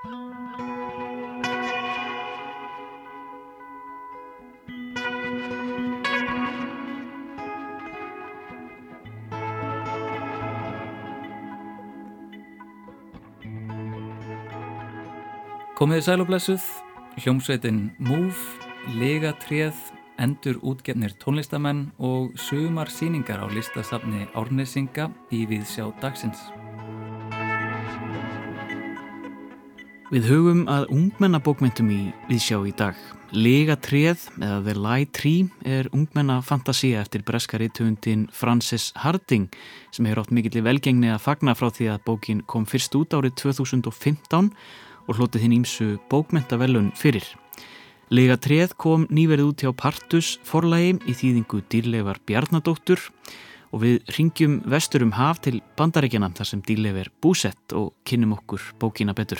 Komiði sælublessuð, hljómsveitin Move, Legatréð, endur útgefnir tónlistamenn og sumar síningar á listasafni Árnesinga í Viðsjá dagsins. Við hugum að ungmennabókmyndum í Viðsjá í dag. Legatréð eða The Lie Tree er ungmennafantasía eftir breskari tundin Frances Harding sem hefur átt mikill í velgengni að fagna frá því að bókin kom fyrst út árið 2015 og hlotið hinn ímsu bókmentavelun fyrir. Lega treð kom nýverið út hjá Partus forlægi í þýðingu dýrleifar Bjarnadóttur og við ringjum vestur um haf til bandaríkjana þar sem dýrleif er búsett og kynnum okkur bókina betur.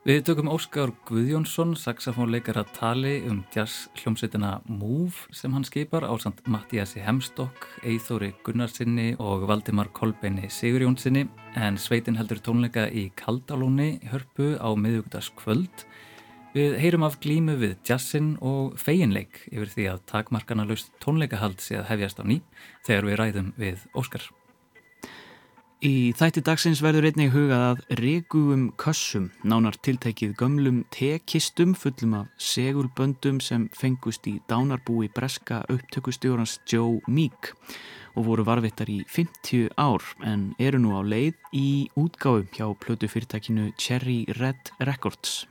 Við tökum Óskar Guðjónsson, saxofónleikar að tali um jazz hljómsveitina Move sem hann skipar á samt Mattiasi Hemstokk, Eithóri Gunnarsinni og Valdimar Kolbeini Sigurjónsinni en sveitin heldur tónleika í Kaldalóni hörpu á miðugdaskvöld. Við heyrum af glímu við jazzin og feginleik yfir því að takmarkana laust tónleikahald sé að hefjast á ný þegar við ræðum við Óskar. Í þætti dagsins verður einnig hugað að regugum kössum, nánar tiltækið gömlum tekistum fullum af segulböndum sem fengust í dánarbúi breska upptökustjórans Joe Meek og voru varvittar í 50 ár en eru nú á leið í útgáðu hjá plötu fyrirtækinu Cherry Red Records.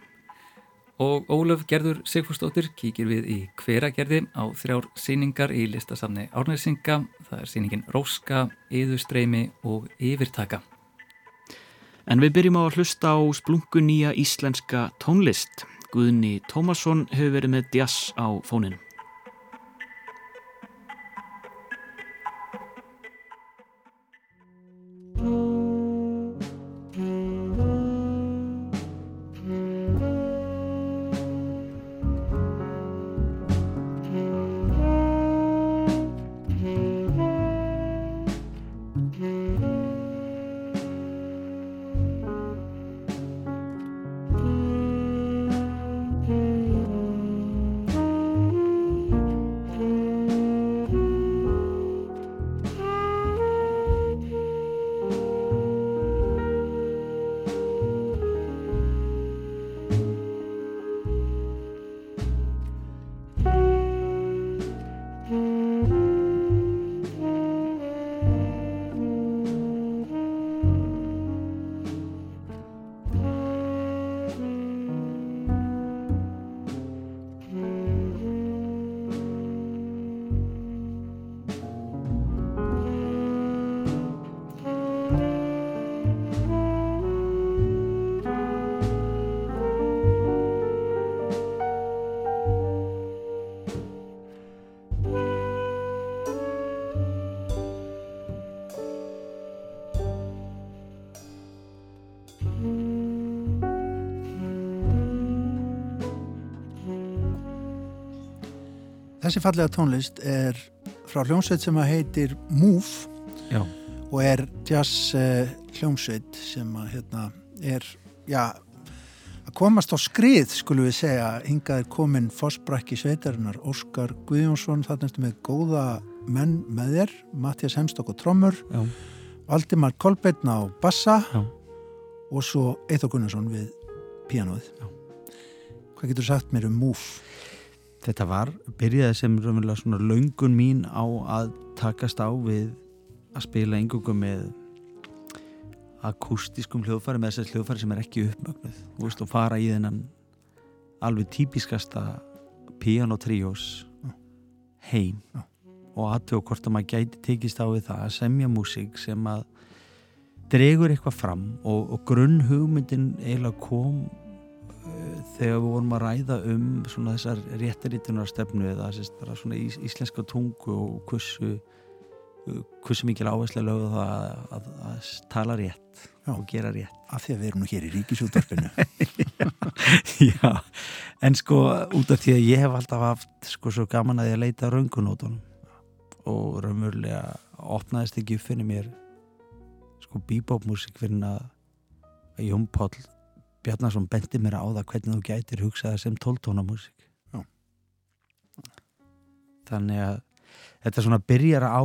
Og Ólaf Gerður Sigfúrsdóttir kíkir við í hveragerði á þrjár síningar í listasafni Árnæsinga. Það er síningin Róska, Yðustreimi og Yfirtaka. En við byrjum á að hlusta á splungu nýja íslenska tónlist. Guðni Tómasson hefur verið með jazz á fóninu. Þessi fallega tónlist er frá hljómsveit sem að heitir Move Já. og er jazz uh, hljómsveit sem að hérna, er já, að komast á skrið skulum við segja, hingað er komin fósbrakki sveitarinnar Óskar Guðjónsson þarna ertu með góða menn með þér, Mattias Hemstokk og Trommur Já. Valdimar Kolbeinn á bassa Já. og svo Eithor Gunnarsson við píanóið Hvað getur sagt mér um Move? Þetta var, byrjaði sem raunverulega svona laungun mín á að takast á við að spila engungum með akustískum hljóðfæri með þessar hljóðfæri sem er ekki uppmögnuð veist, og fara í þennan alveg típiskasta pianotriós heim Já. og aðtöku hvort að maður gæti tekist á við það að semja músík sem að dregur eitthvað fram og, og grunn hugmyndin eiginlega kom þegar við vorum að ræða um svona þessar réttarítunar stefnu eða bara svona ís, íslenska tungu og hversu hversu mikil áherslu lögðu það að, að, að tala rétt Já. og gera rétt Af því að við erum nú hér í ríkisútvarpinu Já, en sko út af því að ég hef alltaf haft sko svo gaman að ég leita röngunótonum og raunverulega opnaðist ekki upp fyrir mér sko bebop músík fyrir að Jón Páll Bjarnarsson bendi mér á það hvernig þú gætir hugsaða sem tóltónamúsík þannig að þetta svona byrjar á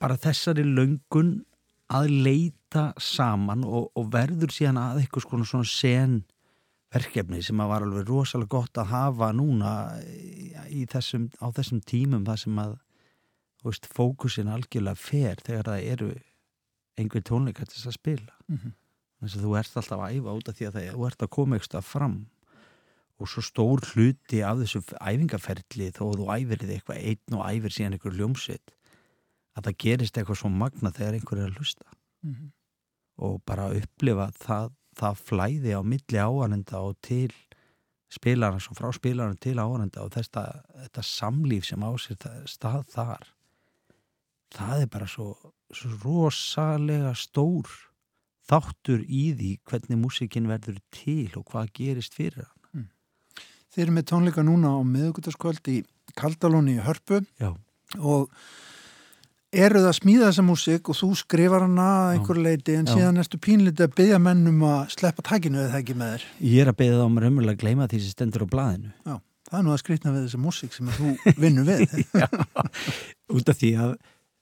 bara þessari löngun að leita saman og, og verður síðan að eitthvað svona, svona sen verkefni sem að var alveg rosalega gott að hafa núna þessum, á þessum tímum það sem að veist, fókusin algjörlega fer þegar það eru einhver tónleika til þess að spila. Mm -hmm. Þess að þú ert alltaf að æfa út af því að það, þú ert að koma eitthvað fram. Og svo stór hluti af þessu æfingaferli þó að þú æfir þið eitthvað einn og æfir síðan einhver ljómsitt að það gerist eitthvað svo magna þegar einhver er að hlusta. Mm -hmm. og bara upplifa það, það flæði á milli áhærenda og til spilarans og frá spilarans til áhærenda og þetta, þetta samlíf sem á sér það, stað þar. Það er bara svo, svo rosalega stór þáttur í því hvernig músikin verður til og hvað gerist fyrir hann Þeir eru með tónleika núna á miðugutaskvöld í Kaldalóni í Hörpu Já. og eru það að smíða þessa músik og þú skrifar hana að einhverju leiti en Já. síðan ertu pínlítið að byggja mennum að sleppa takinu eða það ekki með þér. Ég er að beða þá um raunverulega að gleyma því sem stendur á blaðinu Já, það er nú að skrýtna við þessa músik sem þú vinnur við. út af því að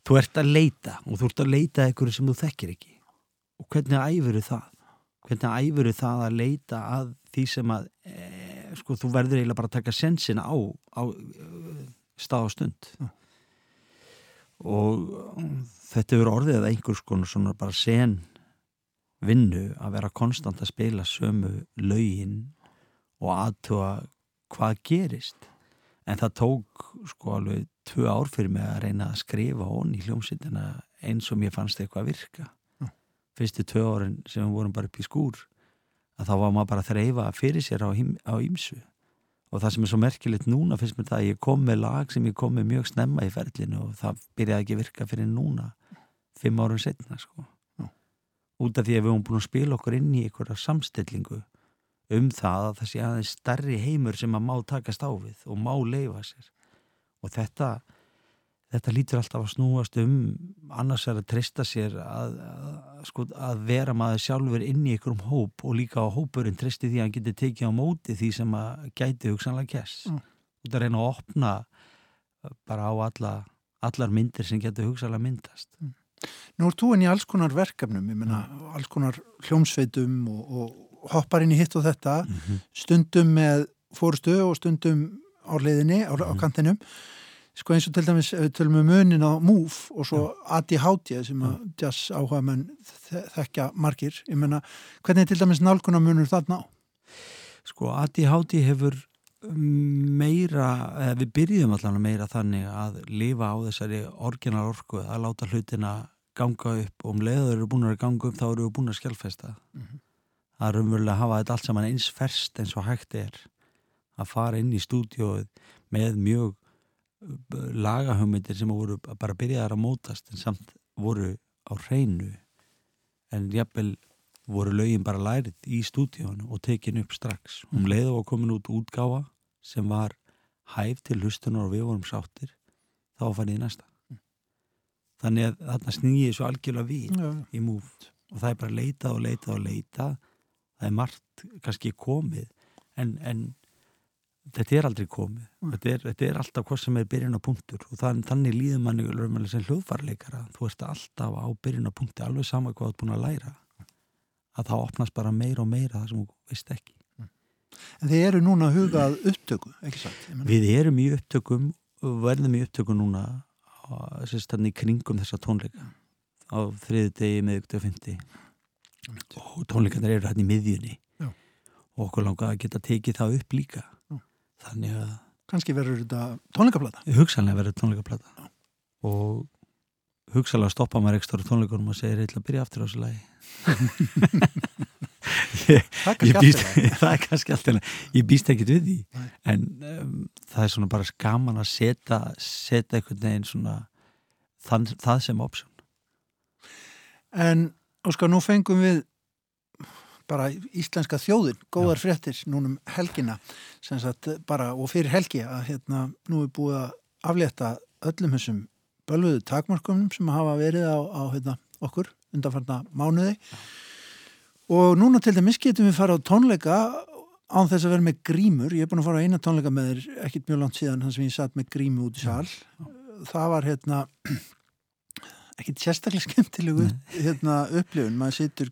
þú ert að leita og þú ert að leita einhverju sem þú þekkir ekki og hvernig æfuru það hvernig æfuru það að leita að því sem að e, sko þú verður eiginlega bara að taka sensin á, á eh, stað og stund Já. og þetta eru orðið að einhvers konar svona bara sen vinnu að vera konstant að spila sömu lögin og aðtúa hvað gerist en það tók sko alveg tvö ár fyrir mig að reyna að skrifa hon í hljómsýtina eins og mér fannst eitthvað að virka. Fyrstu tvö árin sem við vorum bara upp í skúr að þá var maður bara að þreifa fyrir sér á, ímsu og það sem er svo merkilegt núna finnst mér það að ég kom með lag sem ég kom með mjög snemma í ferlinu og það byrjaði ekki að virka fyrir núna fimm árum setna sko. Já. út af því að við höfum búin að spila okkur inn í einhverja samstillingu um það að það sé aðeins starri heimur sem að má takast á við og má leifa sér. Og þetta þetta lítur alltaf að snúast um annars er að trista sér að, að, sko, að vera maður sjálfur inn í einhverjum hóp og líka á hópurinn tristi því að hann getur tekið á móti því sem að gæti hugsanlega kess Mm. út að reyna að opna bara á alla, allar myndir sem getur hugsanlega myndast Nú ert þú inn í alls konar verkefnum, ég meina alls konar hljómsveitum og, og hoppar inn í hitt og þetta, mm -hmm. stundum með fórstu og stundum á leiðinni, á, á Mhm. kantinum. Sko eins og til dæmis, ef við tölum um munin á MÚF og svo ADHD sem að jazz áhuga menn þekkja margir. Ég meina, hvernig er til dæmis nálguna munur þarna á? Sko ADHD hefur meira, eða við byrjum allan meira þannig að lifa á þessari orginal orku, að láta hlutina ganga upp. Og um leiður eru búin að ganga upp þá eru við búin að skjálfesta. Er umverulega að hafa þetta allt saman eins ferst eins og hægt er. Að fara inn í stúdíóið með mjög lagahugmyndir sem voru bara byrjaðar að mótast en samt voru á hreinu. En jafnvel voru lögin bara lærið í stúdíónu og tekin upp strax. Um leið og komin út útgáfa sem var hæf til hlustunar og við vorum sáttir þá farið í næsta. Þannig að þarna snýði svo algjörlega við Já, í múf og það er bara leitað og leitað og leitað. Það er margt kannski komið. En, en þetta er aldrei komið. Mm. þetta er, þetta er alltaf hvað sem er byrjun á punktur og þann, þannig líður manni sem hljóðfarleikara þú ert alltaf á byrjun á punkti alveg sama hvað þú ert búin að læra. Að það opnast bara meira og meira það sem þú veist ekki. En þið eru núna að huga að upptöku, ekki satt? Við erum í upptökum verðum í upptökum núna á- sérst þannig í kringum þessa tónleika. Á þriði degi með ykkur fyndi og tónleikarnir eru hérna í miðjunni. Já. og okkur langaði að geta tekið það upp líka. Þannig að Kannski verður þetta tónleikaplata. hugsanlega verður tónleikaplata. Og hugsanlega stoppa maður ekstra tónleikunum og segir eitthvað að byrja aftur á þessu lagi. Ég, ég býst, það er kannski alltaf ég býst ekkit við því. Nei. en um, það er svona bara skaman að setja setja einhvern veginn svona þann, það sem option. En, Óskar, nú fengum við bara íslenska þjóðin, góðar fréttir núna um helgina, sagt bara, og fyrir helgi að hérna, nú er búið að aflétta öllum þessum bölvuðu takmarkunum sem hafa verið á, á hérna, okkur undanfarna mánuði. Og núna til dæmis getum við fara á tónleika án þess að vera með grímur. Ég er búin að fara á eina tónleika með þér ekkit mjög langt síðan þannig sem ég satt með grímu út í sal. Það var hérna ekkit sérstaklega skemmtilegu hérna, upplifun, maður situr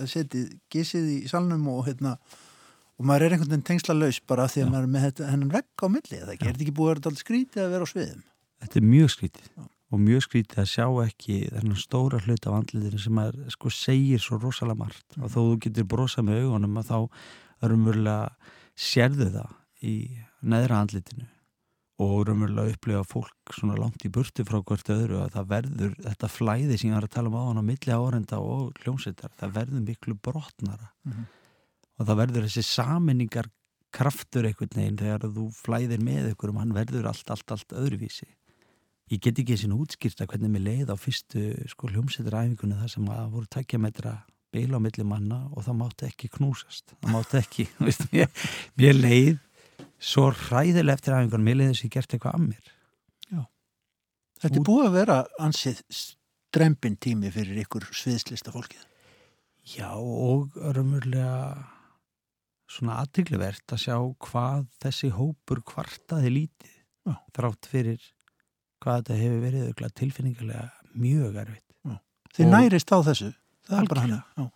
að setja gísið í salnum og hérna og maður er einhvern veginn tengsla laus bara því að Já. maður er með þetta, hennan vegg á milli er þetta ekki búið að skrítið að vera á sviðum? Þetta er mjög skrítið Já. og mjög skrítið að sjá ekki þennan stóra hlut af andliðinu sem að sko segir svo rosalega margt. Og þó þú getur brosað með augunum að þá raunverulega sérðu það í neðra andlitinu og raunverulega upplifa fólk svona langt í burtu frá hvert öðru að það verður þetta flæði sem ég var að tala um á hann á milli árenda og hljómsveitar, það verður miklu brotnara. Mhm. og það verður þessi saminningar kraftur einhvern veginn þegar þú flæðir með ykkur um hann verður allt, allt, allt öðruvísi. Ég get ekki þessin útskýrta hvernig mér leið á fyrstu sko hljómsveitaræfingunni þar sem að voru tækja metra beila á milli manna og það mátti ekki knúsast. Það mátti ekki, veist, mér, mér leið svo hræðilega eftir æfingunum, mér leið þess að ég gert eitthvað að mér. Þetta er Út- búið að vera ansið strempin tími fyrir ykkur sviðslista fólkið. Já og raunverulega svona aðtiglivert að sjá hvað þessi hópur kvartaði lítið Já. þrátt fyrir hvað þetta hefur verið tilfinningarlega mjög erfitt. Þið Og- nærist á þessu, það er bara Algjörlega.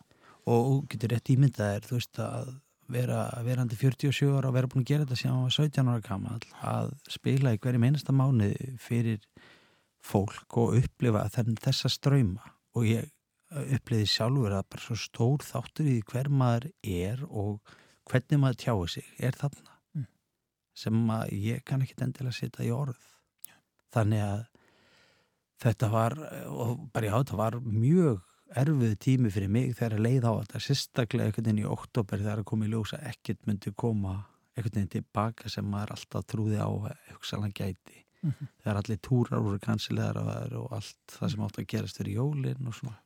og þú getur rétt ímyndað er þú veist að vera verandi 47 ára og vera búin að gera þetta síðan hann var 17 ára gammal að spila í hverjum einasta mánuði fyrir fólk og upplifa þessa ströyma og ég uppliði sjálfur að bara svo stór þáttur í hver maður er og hvernig maður tjáir sig er þarna. Mm. sem að ég kann ekki endilega setja í orð. Þannig að þetta var og bara já, þetta var mjög erfið tími fyrir mig þegar að leið á þetta sérstaklega einhvern veginn í oktober þegar að koma í ljós að ekkert myndi koma einhvern veginn tilbaka sem maður alltaf trúði á að hugsaðan gæti Mhm. þegar allir túrar voru kansilegar og allt það sem átt að gerast fyrir jólin og svona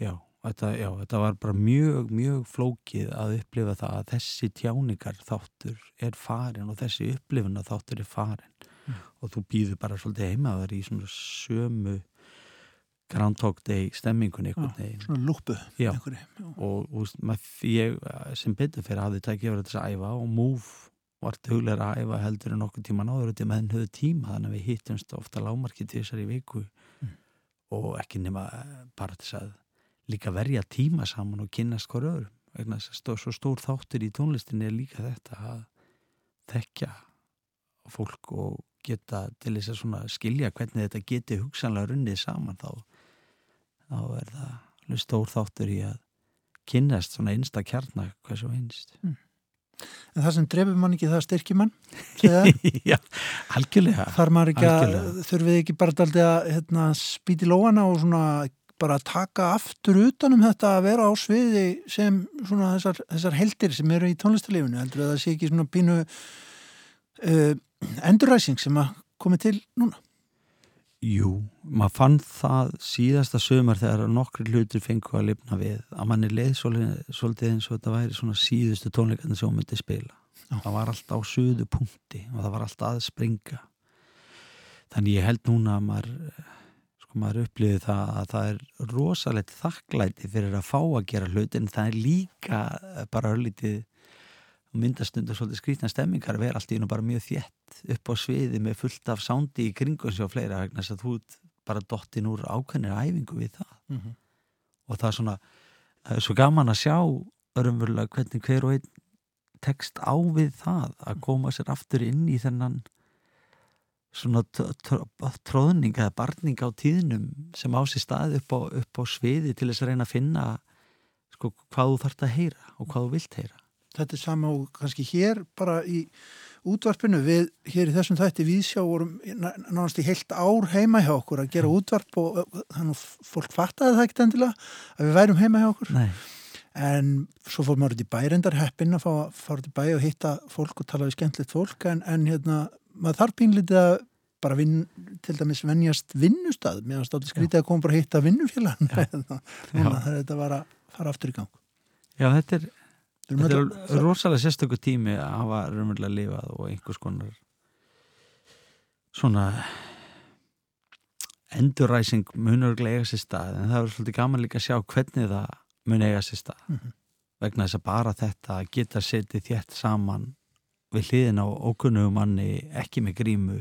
já þetta, já, þetta var bara mjög, mjög flókið að upplifa það að þessi tjáningar þáttur er farin og þessi upplifuna þáttur er farin Mm. og þú býður bara svolítið heima að vera í svona sömu Groundhog Day stemmingunni Svona lúpu og maður- ég sem betur fyrir hafði tækið verið þess að æfa og Move var duglega að æfa heldur en okkur tíma náður í meðan höfðu tíma þannig að við hittumst ofta lámarkið til þessari viku Mm. og ekki nema bara til þess að líka verja tíma saman og kynnast hver öðrum. Vegna þess að svo stór þáttur í tónlistinni er líka þetta að þekka fólk og geta til þess að skilja hvernig þetta geti hugsanlega runnið saman þá, þá er það alveg stór þáttur í að kynnast svona einsta kjarnar hversu einst. En það sem drefur mann ekki það styrkir mann. Já, algjörlega. Þarf maður ekki að Algjörlega. þurfið ekki bara daldi að hérna, spýti lóana og svona bara taka aftur utanum þetta að vera á sviði sem svona þessar, þessar heldir sem eru í tónlistarlífinu? Heldur að það sé ekki svona pínu uh, endurræsing sem að komi til núna Jú, maður fann það síðasta sömur þegar nokkri hlutur fengu að lifna við að manni leið svolítið, eins og þetta væri svona síðustu tónleikarnir sem hún myndi spila Já. það var allt á suðu punkti og það var allt að springa þannig ég held núna að maður sko maður upplifið það að það er rosalegt þakklæti fyrir að fá að gera hlut en það er líka bara örlítið myndastundur svolítið skrýtna stemmingar vera allt í hennu bara mjög þétt upp á sviði með fullt af sándi í kringum sér og fleira vegna þess að þú bara dottin úr ákveðnir æfingu við það. Mm -hmm. og það er svona, það er svo gaman að sjá örumverulega hvernig hver og einn tekst á við það að koma sér aftur inn í þennan svona tr- tr- tróðning eða barning á tíðnum sem á sér stað upp á, upp á sviði til þess að reyna að finna sko, hvað þú þarft að heyra og hvað þú vilt heyra þetta er sama og kannski hér bara í útvarpinu. Við hér í þessum þætti viðsjá vorum ná- nánast í heilt ár heima hjá okkur að gera útvarp og þannig að fólk fattaði það ekkert endilega að við værum heima hjá okkur. Nei, en svo fór maður út í bærendar heppin að að fara út í bæ og hitta fólk og tala við skemmtilegt fólk. En, en hérna, maður þarf pínlítið að bara vinn, til dæmis venjast vinnustad, mér var státt skrítið að koma bara að hitta vinnufélag núna þegar þetta var að fara aftur í gang. Já þetta er Þetta er rosalega sérstöku tími að hafa raunverulega lifað og einhvers konar svona enduræsing mun örglega eiga sér stað en það er svolítið gaman líka að sjá hvernig það mun eiga sér stað Mhm. vegna þess að bara þetta geta setið þétt saman við hliðin á ókunnugum manni ekki með grímu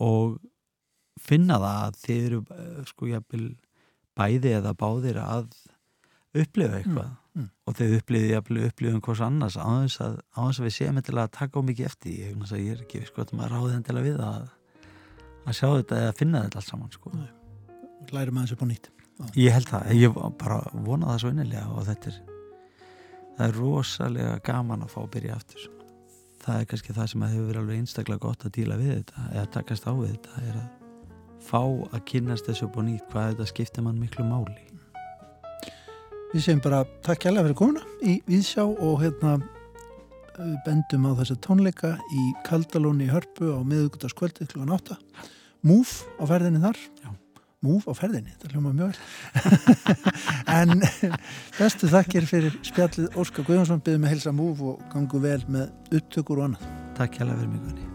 og finna það að þið eru eh, sko jafnvel bæði eða báðir að upplifa eitthvað. Mm, mm. og þau upplifið jafnvel upplifum hvers annars á þess að, að við séum til að taka á mikið eftir ég, ég er ekki sko að maður ráði endilega við að, að sjá þetta eða finna þetta allt saman sko. lærum aðeins upp á nýtt. Ég held það, ég bara vona það svo innilega og þetta er það er rosalega gaman að fá að byrja aftur. Það er kannski það sem að hefur verið alveg einstaklega gott að díla við þetta eða takast á við þetta er að fá að kynast þessu upp á nýtt hvað þetta skiptir mann miklu máli Við segjum bara takk kærlega fyrir komuna í Víðsjá og hérna við bendum á þessa tónleika í Kaldalóni í Hörpu á miðugutaskvöldið kl. 8 Múf á ferðinni þar. Já. Múf á ferðinni, þetta hljóma mjög vel. En bestu þakkir fyrir spjallið Óskar Guðjónsson. Byggðum með helsa Múf og gangu vel með upptökur og annað. Takk hérlega fyrir mig Gunni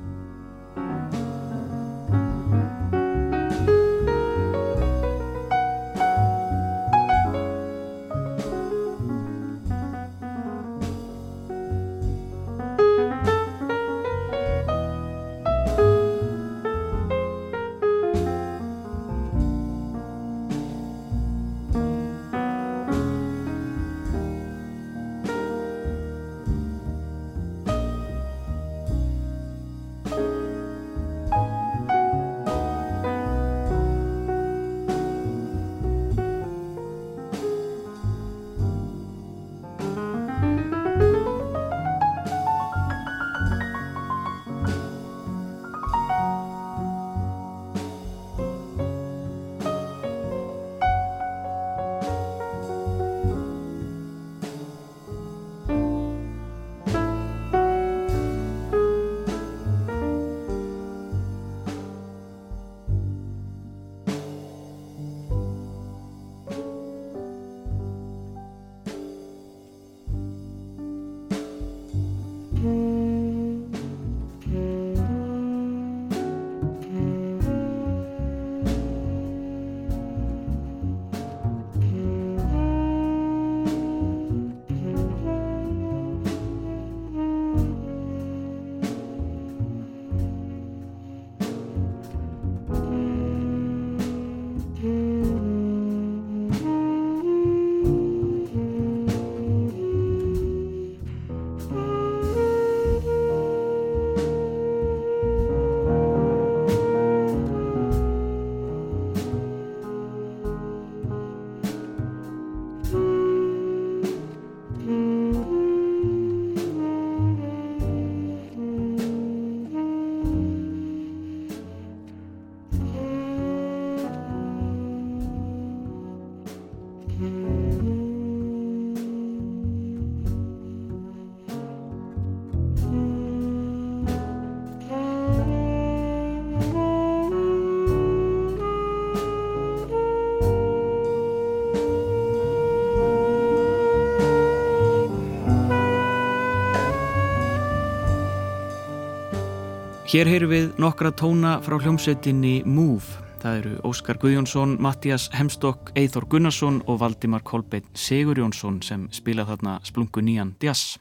Hér heyrum við nokkra tóna frá hljómsveitinni Move. Það eru Óskar Guðjónsson, Mattias Hemstokk, Eithor Gunnarsson og Valdimar Kolbeinn Sigur Jónsson sem spila þarna splungu nýjan jazz.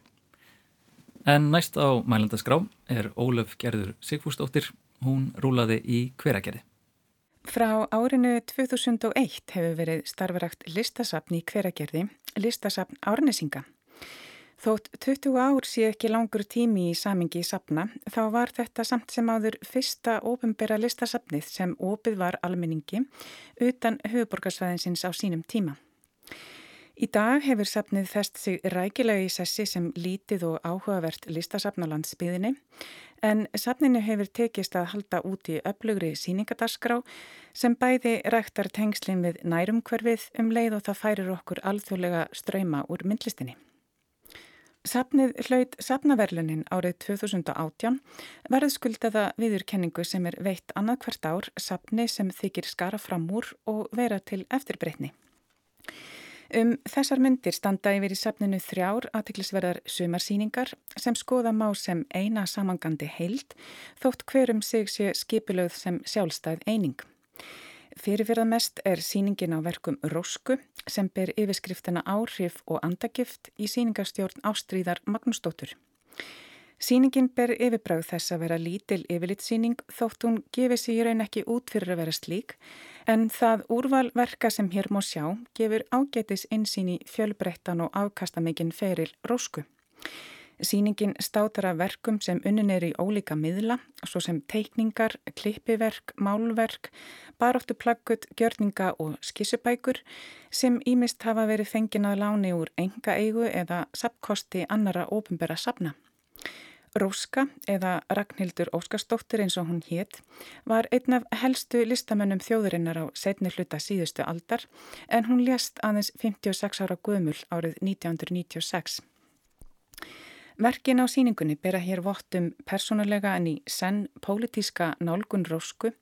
En næst á mælendaskrá er Ólöf Gerður Sigfúsdóttir. Hún rúlaði í hveragerði. Frá árinu 2001 hefur verið starfaragt listasafn í hveragerði, listasafn Árnesinga. Þótt 20 ár sé ekki langur tími í samingi í sapna, þá var þetta samt sem áður fyrsta ofinbera listasafnið sem opið var almenningi utan höfuborgarsvæðinsins á sínum tíma. Í dag hefur sapnið fest sig rækilega í sessi sem lítið og áhugavert listasafn á landsbyðinni, en sapninu hefur tekist að halda út í öflugri síningadaskrá sem bæði ræktar tengslinn við nærumkverfið um leið og það færir okkur alþjóðlega ströyma úr myndlistinni. Sapnið hlaut sapnaverlunin árið 2018 verið skuldaða viðurkenningu sem er veitt annað hvert ár sapni sem þykir skara fram úr og vera til eftirbreytni. Um þessar myndir standa yfir í sapninu þrjár aðtiklisverðar sumarsýningar sem skoða má sem eina samangandi heild þótt hverum sig sé skipulögð sem sjálfstæð eining. Fyrirverðamest er síningin á verkum Rósku sem ber yfirskriftina áhrif og andagift í síningarstjórn Ástríðar Magnúsdóttur. Sýningin ber yfirbræð þess að vera lítil yfirlitsýning þótt hún gefið sér raun ekki út fyrir að vera slík en það úrvalverka sem hér má sjá gefur ágætis insýn í fjölbreyttan og afkastamikinn feril rósku. Sýningin státar af verkum sem unnin er í ólíka miðla, svo sem teikningar, klippiverk, málverk, baróttu plakkut, gjörninga og skissubækur sem ímist hafa verið fengin að láni úr enga eigu eða sapkosti annara ofinbera sapna. Róska eða Ragnhildur Óskarsdóttir eins og hún hétt var einn af helstu listamönnum þjóðurinnar á setni hluta síðustu aldar en hún lést aðeins 56 ára gömul árið 1996. Verkin á síningunni bera hér vottum persónulega en í senn pólitíska nálgun Rósku.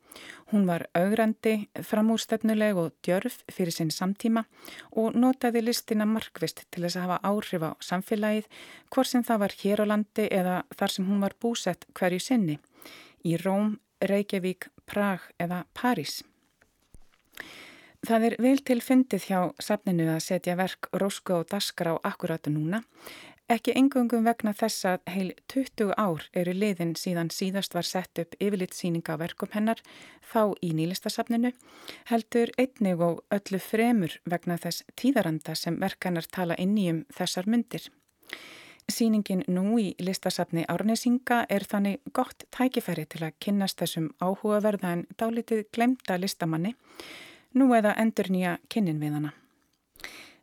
Hún var augrandi, framúrstefnuleg og djörf fyrir sinn samtíma og notaði listina markvist til þess að hafa áhrif á samfélagið hvort sem það var hér á landi eða þar sem hún var búsett hverju sinni í Róm, Reykjavík, Prag eða París. Það er vel til fyndið hjá safninu að setja verk Rósku og Daskar á akkuratu núna Ekki engungum vegna þess að heil 20 ár eru liðin síðan síðast var sett upp yfirlitsýninga á verkum hennar þá í nýlistasafninu, heldur einnig og öllu fremur vegna þess tíðaranda sem verkanar tala inn í um þessar myndir. Sýningin nú í listasafni Árnesinga er þannig gott tækifæri til að kynnast þessum áhugaverða en dálitið glemta listamanni, nú eða endur nýja kynnin við hana.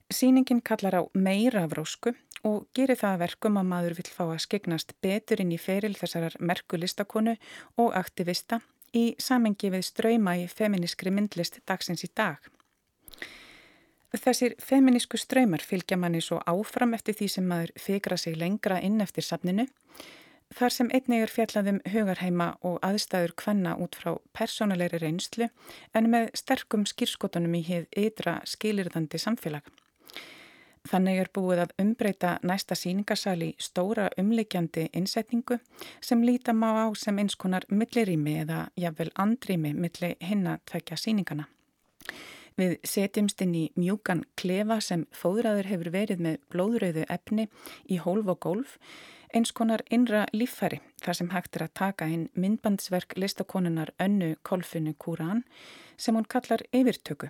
Sýningin kallar á meira af rósku og gerir það verkum að maður vil fá að skegnast betur inn í feril þessarar merku listakonu og aktivista í samengi við ströyma í feminískri myndlist dagsins í dag. Þessir feminísku ströymar fylgja manni svo áfram eftir því sem maður fikra sig lengra inn eftir safninu þar sem einnig er fjallaðum hugarheima og aðstæður kvenna út frá persónulegri reynslu en með sterkum skýrskotunum í heið ytra skilirðandi samfélag. Þannig er búið að umbreyta næsta síningarsal í stóra umleikjandi innsetningu sem líta má á sem eins konar millirými eða jafnvel andrými milli hinna tvekja síningana. Við setjumst inn í mjúkan klefa sem fóðraður hefur verið með blóðröðu efni í hólf og gólf, eins konar innra líffæri þar sem hægt er að taka inn myndbandsverk listakonunar önnu kolfinu Kúran sem hún kallar yfirtöku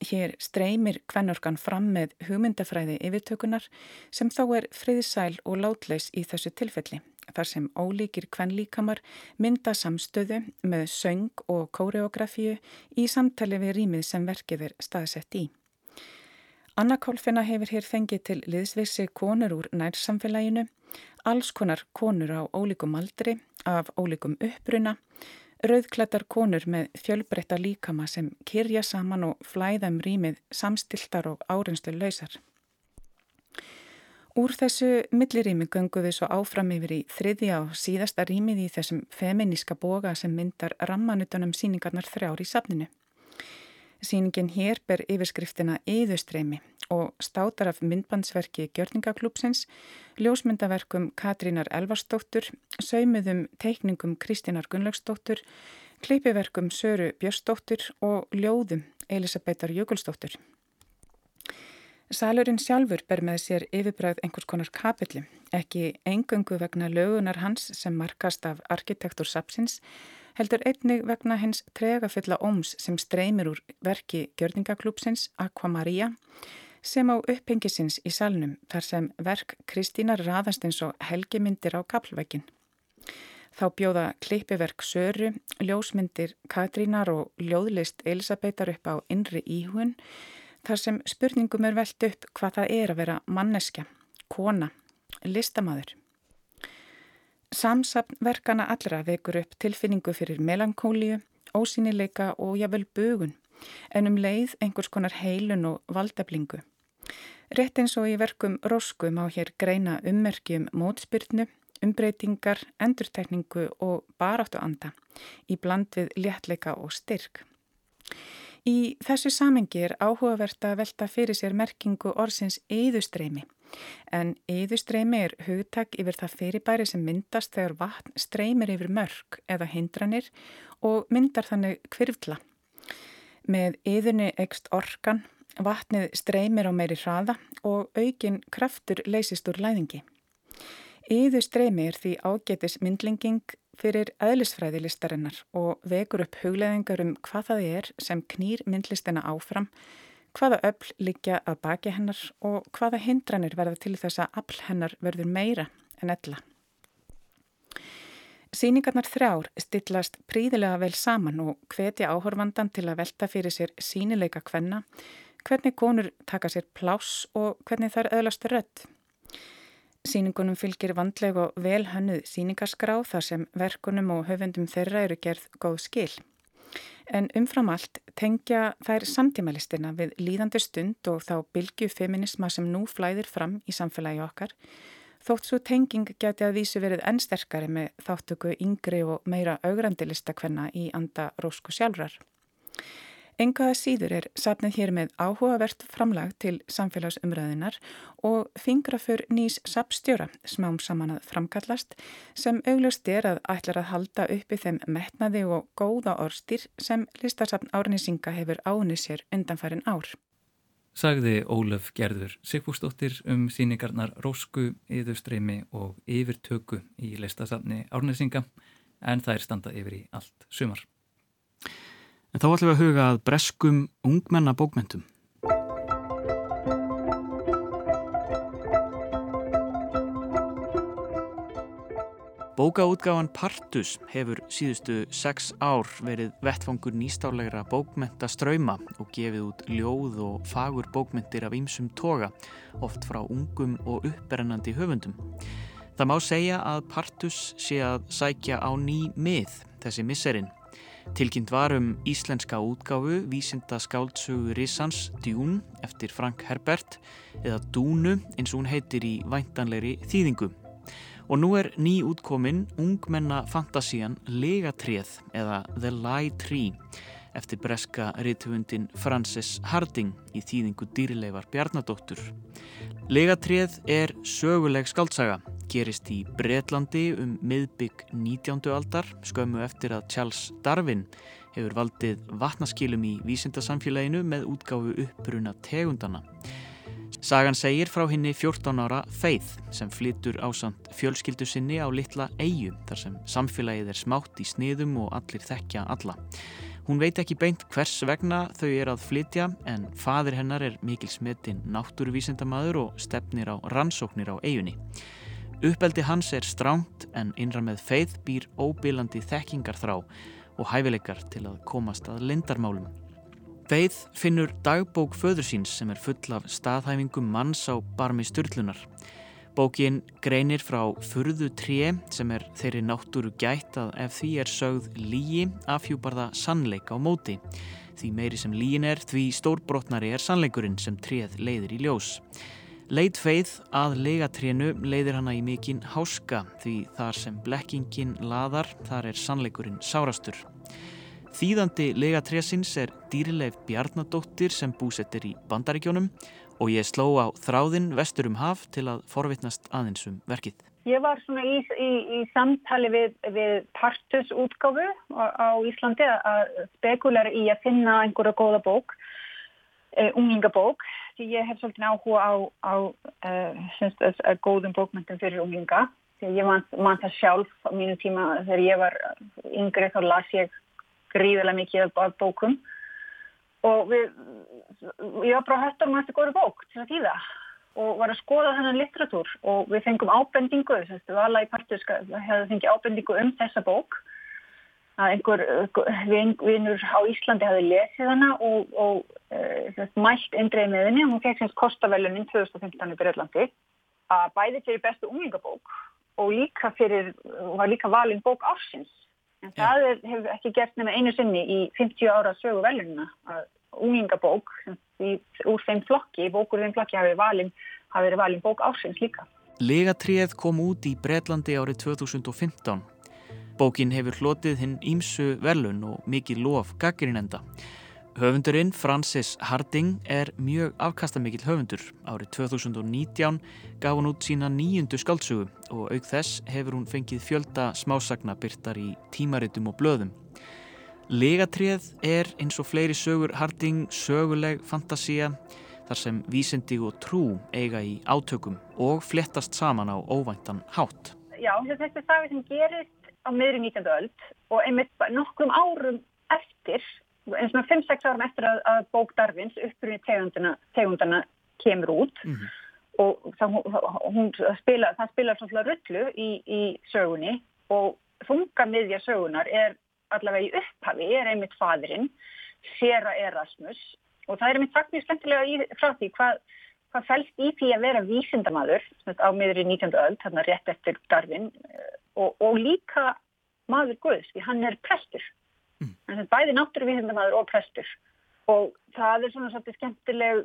Hér streymir kvennorkan fram með hugmyndafræði yfirtökunar sem þá er friðsæl og látlaus í þessu tilfelli þar sem ólíkir kvenlíkamar mynda samstöðu með söng og kóreografíu í samtali við rýmið sem verkið er staðsett í. Anna Kolfina hefur hér fengið til liðsvissi konur úr nærsamfélaginu, alls konar konur á ólíkum aldri, af ólíkum uppbruna, Rauðklættar konur með fjölbreytta líkama sem kyrja saman og flæða um rýmið samstiltar og áreinslu lausar. Úr þessu millirými göngu við svo áfram yfir í þriðja og síðasta rýmið í þessum feminíska boga sem myndar rammanutunum síningarnar þrjár í safninu. Sýningin hér ber yfirskriftina Eðustreimi og státar af myndbandsverki Gjörningaklúpsins, ljósmyndaverkum Katrínar Elvarsdóttur, saumuðum teikningum Kristínar Gunnlaugsdóttur, kleipiverkum Söru Björnsdóttur og ljóðum Elisabethar Jökulsdóttur. Salurinn sjálfur ber með sér yfirbræð einhvers konar kapilli, ekki engöngu vegna lögunar hans sem markast af arkitektur Sapsins, heldur einnig vegna hens tregafulla óms sem streymir úr verki gjörningaklúpsins Aquamaria sem á upphengisins í salnum þar sem verk Kristínar raðast eins og helgimyndir á kaplveikin. Þá bjóða klippiverk Söru, ljósmyndir Katrínar og ljóðlist Elisabethar upp á innri íhugun þar sem spurningum er velt upp hvað það er að vera manneskja, kona, listamæður. Samsapnverkana allra vekur upp tilfinningu fyrir melankólíu, ósýnileika og jável bugun, en um leið einhvers konar heilun og valdablingu. Rétt eins og í verkum Róskum á hér greina ummerkjum mótspyrnu, umbreytingar, endurtekningu og baráttu anda í bland við léttleika og styrk. Í þessu samengi er áhugavert að velta fyrir sér merkingu orðsins eðustreimi En yðurstreymi er hugtak yfir það fyrirbæri sem myndast þegar vatn streymir yfir mörg eða hindranir og myndar þannig kvirfla. Með yðunni ekst orkan, vatnið streymir á meiri hraða og aukin kraftur leysist úr læðingi. Yðu streymi er því ágetis myndlinging fyrir eðlisfræði listarinnar og vekur upp hugleðingar um hvað það er sem knýr myndlistina áfram, hvaða öll liggja að baki hennar og hvaða hindranir verða til þess að all hennar verður meira en ella. Sýningarnar þrjár stillast príðilega vel saman og hvetja áhorfandan til að velta fyrir sér sínileika hvenna, hvernig konur taka sér pláss og hvernig þær öðlast rött. Sýningunum fylgir vandleg og vel hannuð sýningarskrá þar sem verkunum og höfundum þeirra eru gerð góð skil. En umfram allt tengja þær samtímalistina við líðandi stund og þá bylgju feminisma sem nú flæðir fram í samfélagi okkar Þótt svo tenging geti að vísu verið enn sterkari með þáttöku yngri og meira augrandi listakvenna í anda rósku sjálfrar. Engaða síður er safnið hér með áhugavert framlag til samfélagsumræðinar og fingrafur nýs sapstjóra smám saman að framkallast sem auglust er að ætlar að halda uppi þeim metnaði og góða orstýr sem listasafn árnisinga hefur ánið sér undanfærin ár sagði Ólaf Gerður Sigfúsdóttir um síningarnar Rósku, Yðurstreymi og Yfirtöku í listasafni Árnesinga en það er standa yfir í allt sumar. En þá ætlum við að huga að breskum ungmennabókmentum. Bókaútgáfan Partus hefur síðustu sex ár verið vettfangur nýstálegra bókmenta ströyma og gefið út ljóð og fagur bókmentir af ýmsum toga, oft frá ungum og upprennandi höfundum. Það má segja að Partus sé að sækja á ný mið þessi misserinn. Tilkynnt var um íslenska útgáfu vísinda skáltsugu Rissans Dún eftir Frank Herbert eða Dúnu eins og hún heitir í væntanlegri þýðingu. Og nú er ný útkomin ungmenna fantasían Legatrið eða The Lie Tree eftir breska rithufundin Frances Harding í þýðingu dýrileifar Bjarnadóttur. Legatrið er söguleg skaldsaga, gerist í Breitlandi um miðbygg 19. aldar, skömmu eftir að Charles Darwin hefur valdið vatnaskilum í vísindasamfélaginu með útgáfu uppruna tegundana. Sagan segir frá henni 14 ára Faith sem flytur ásand fjölskyldu sinni á litla eigu þar sem samfélagið er smátt í sniðum og allir þekkja alla. Hún veit ekki beint hvers vegna þau er að flytja en fadir hennar er mikil smetinn náttúruvísindamadur og stefnir á rannsóknir á eigunni. Uppeldi hans er stránt en innra með Faith býr óbílandi þekkingar þrá og hæfileikar til að komast að lindarmálum. Feið finnur dagbók föður síns sem er full af staðhæfingum manns á barmi styrlunar. Bókin greinir frá furðu tré sem er þeirri náttúru gætt að ef því er sögð lígi afhjúpar það sannleika á móti. Því meiri sem lígin er því stórbrotnari er sannleikurinn sem tréð leiðir í ljós. Leit feið að legatrénu leiðir hana í mikinn háska því þar sem blekkingin laðar þar er sannleikurinn sárastur. Þýðandi legatrésins er dýrileif Bjarnadóttir sem búsettir í Bandaríkjónum og ég sló á þráðinn vestur um haf til að forvitnast aðeins um verkið. Ég var svona í, í, í samtali við, við Partus útgáfu á, á Íslandi að spekulæra í að finna einhverja góða bók, uh, unglingabók, því ég hef svolítið áhuga á, á uh, góðum bókmyndum fyrir unglinga. Því ég man, man það sjálf á mínu tíma þegar ég var yngri þá las ég gríðilega mikið af bókum. Og við, ég var bara hættur með þetta góru bók til að þýða. Og var að skoða þennan litteratúr og við fengum ábendingu, við alla í partuska hefðu fengið ábendingu um þessa bók. Að einhver vinnur á Íslandi hefði lesið hana og, og uh, mælt indreið með henni. Og hún fekk semst kostavelunin 2015 í Breitlandi að bæði fyrir bestu unglingabók og líka fyrir, var líka valin bók ársins En það er, hefur ekki gert nema einu sinni í 50 ára sögu velununa að ungingabók úr þeim flokki, bókur þeim flokki hafi verið valin bók ásins líka. Legatrið kom út í Breitlandi árið 2015. Bókin hefur hlotið hinn ímsu velun og mikið lof gaggrinenda. Höfundurinn Francis Harding er mjög afkastamikill höfundur. Árið 2019 gaf hún út sína nýjundu skaldsugu og auk þess hefur hún fengið fjölda smásagna byrtar í tímaritum og blöðum. Legatrið er eins og fleiri sögur Harding söguleg fantasía þar sem vísindi og trú eiga í átökum og flettast saman á óvæntan hátt. Já, þessi saga sem gerist á miðri 19. öld og einmitt nokkrum árum eftir, eins og 5-6 árum eftir að, að bók Darvins upprunni tegundana, tegundana kemur út mm -hmm. og það, hún spila, það spilar svona rullu í, í sögunni og þunga miðja sögunar er allavega í upphafi er einmitt fadurinn, Sera Erasmus og það er einmitt sagt mjög skemmtilega í, frá því hvað, hvað fælst í því að vera vísindamadur á miður í 19. öll, þarna rétt eftir Darvin eh, og, og líka maður Guðs, því hann er prestur. Mm. Hann er bæði náttúruvísindamadur og prestur og það er svona svolítið skemmtileg,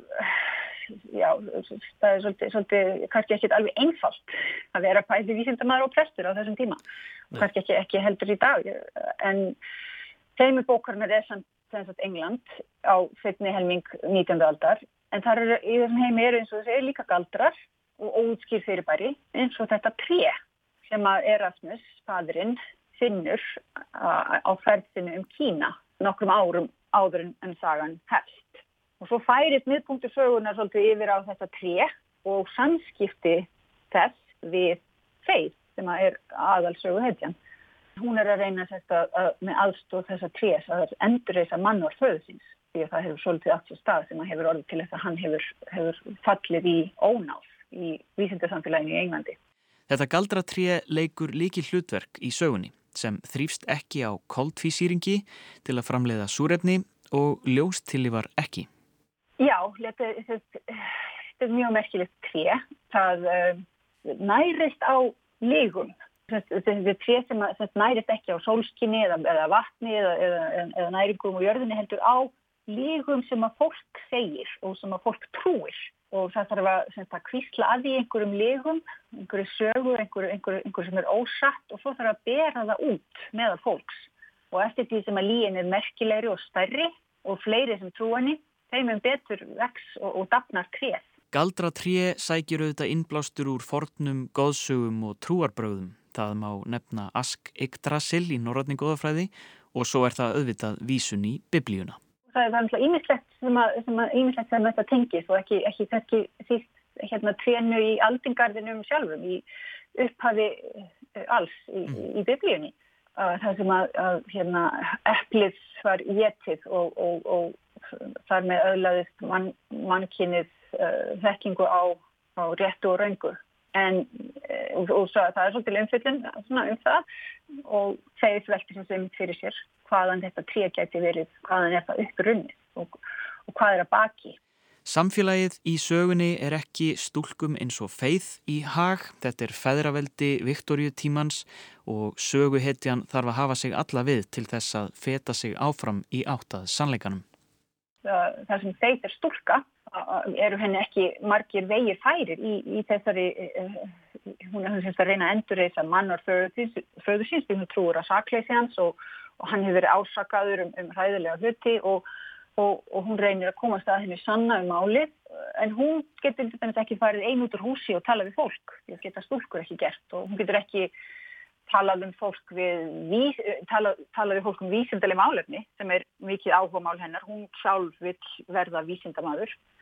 já, það er svolítið, svolítið kannski ekki alveg einfalt að vera bæði vísindamadur og prestur á þessum tíma kannski ekki, ekki heldur í dag en þeim er bókarnir er samt England á fyrni helming 19. aldar en þar eru í þessum heimi eru eins og þessi líka galdrar og óutskýr fyrirbæri eins og þetta tré sem að Erasmus, fadurinn, finnur á ferðinu um Kína nokkrum árum áður en sagan helst. Og svo færist miðpunktur sögunar svolítið yfir á þetta tré og samskipti þess við feið sem er aðalsögu heitjan. Hún er að reyna þetta að, með aðstóð þessa trés að endur þess að mann var föðsins því að það hefur svolítið allt svo stað sem að hefur orðið til þess að hann hefur, hefur fallið í ónáð í vísindarsamfélaginu í Englandi. Þetta galdratré leikur líki hlutverk í sögunni sem þrýfst ekki á koldfísýringi til að framleiða súrefni og ljóstilli var ekki. Já, þetta, þetta, þetta er mjög merkilegt tré. Það uh, nærist á lígum. Þessi tré sem, sem nærist ekki á sólskinni eða, eða vatni eða, eða, eða næringum og jörðinni heldur á lígum sem að fólk segir og sem að fólk trúir og það þarf að, að kvísla að því einhverjum lígum, einhverju sögur, einhverju, einhverju, einhverju sem er ósatt og svo þarf að bera það út meðal fólks og eftir því sem að líin er merkilegri og stærri og fleiri sem trúani, þeim er betur vex og, og dapnar kreð. Galdra 3 sækir auðvitað innblástur úr fornum, góðsögum og trúarbröðum. Það má nefna Ask Yggdrasil í norratni góðafræði og svo er það auðvitað vísun í biblíuna. Það er alltaf ímislegt sem að, sem að, ímislegt sem þetta tengis og ekki, ekki þessi síst hérna trénu í aldingarðinum sjálfum í upphafi eh, alls í, mm. í biblíunni. Það sem að, að hérna, eplið var getið og, og, og þar með öðlaðist mann, mannkynnið uh, þekkingu á, á réttu og raungu en uh, og, og svo, það er svolítið umfyllin um það og þeir velti sem sem fyrir sér hvaðan þetta tríu gæti verið, hvaðan er það upprunnið og, og hvað er að baki. Samfélagið í sögunni er ekki stúlkum eins og feið í hag. Þetta er feðraveldi Viktoríu tímans og söguhetjan þarf að hafa sig alla við til þess að feta sig áfram í áttað sannleikanum. Það sem feið er stúlka eru henni ekki margir vegið færir í, í þessari, uh, hún er að reyna að endur þess að mannar föður síns, hún trúur að sakleysi hans og, og hann hefur verið ásakaður um, um hræðilega hluti og, og, og hún reynir að komast að henni sanna um álið en hún getur ekki farið ein út úr húsi og tala við fólk, því að geta stúlkur ekki gert og hún getur ekki talað um fólk við talað tala við fólk um vísindaleg málefni sem er mikið áhuga mál hennar. Hún sjálf vil verða vísindamadur Eh,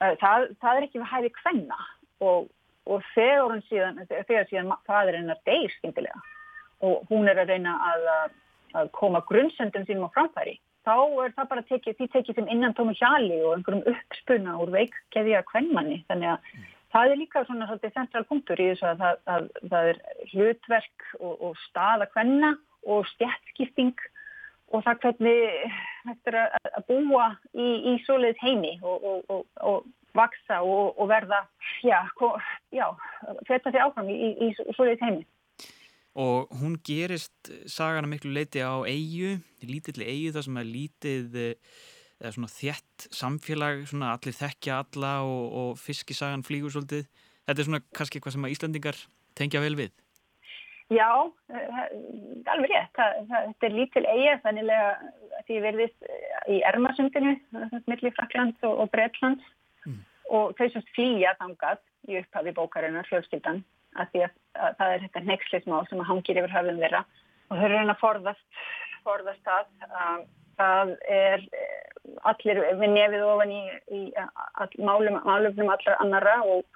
það, það er ekki við hæði hvenna og, og þegar síðan, þegar síðan fæðurinn er deyr skindilega og hún er að reyna að, að koma grunnsöndum sínum á framfæri, þá er það bara tekið, því tekið sem innan tómi hjali og einhverjum uppspunna úr veikkeðja hvennmanni, þannig að mm. það er líka svona svolítið central punktur í þessu að það, að, það er hlutverk og, og staða hvenna og stjætskipting og það hvernig þetta er að búa í, í svoleiðis heimi og, og, og, og vaksa og verða, já, já þetta því áfram í, í, í svoleiðis heimi. Og hún gerist sagana miklu leiti á eigu, lítilli eigu þar sem er lítið eða svona þjætt samfélag, svona allir þekkja alla og fiskisagan flýgur svolítið. Þetta er svona kannski eitthvað sem að Íslandingar tengja vel við. Já, eh, alveg rétt. Þetta er lítil eiga þannilega því verðist eh, í Ermasundinu, millir Fraklands og, og Breitlands. Og þau sem flýja þangað í upphafi bókarinnar fjölskyldan að því að, að það er þetta nexlismál sem hangir yfir höfum þeirra og þau eru að forðast forðast það. Um, það er allir við nefið ofan í, í all, málum, málumnum allra annara og,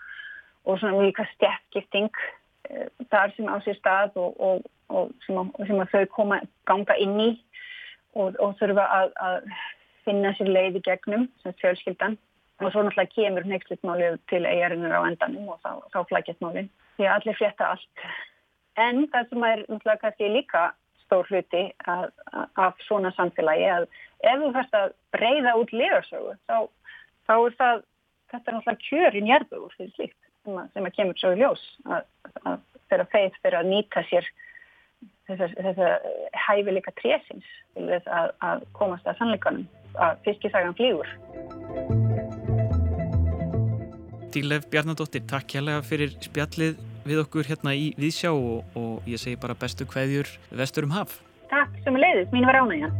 og svona líka stjættkipting uh, þar sem á sér stað og, og, og sem, sem að þau koma ganga inn í og þurfa að, að finna sér leið í gegnum sem fjölskyldan og svo náttúrulega kemur nextlitmálið til eigarinnar á endanum og þá, þá flækjast málinn því að allir frétta allt. En það sem er náttúrulega kannski líka stór hluti að, að, af svona samfélagi að ef þú færst að breyða út liðarsögu þá, þá er það þetta er náttúrulega kjörin jærbugur fyrir slíkt sem að, sem að kemur svo í ljós að þeirra feið fyrir að nýta sér þess að hæfi líka trésins til þess að komast að sannleikanum að fiskisagan flýgur Dílef Bjarnadóttir, takk kærlega fyrir spjallið við okkur hérna í Vísjá og, og ég segi bara bestu hveðjur vestur um haf. Takk sem er leiðis, mín var ánægja.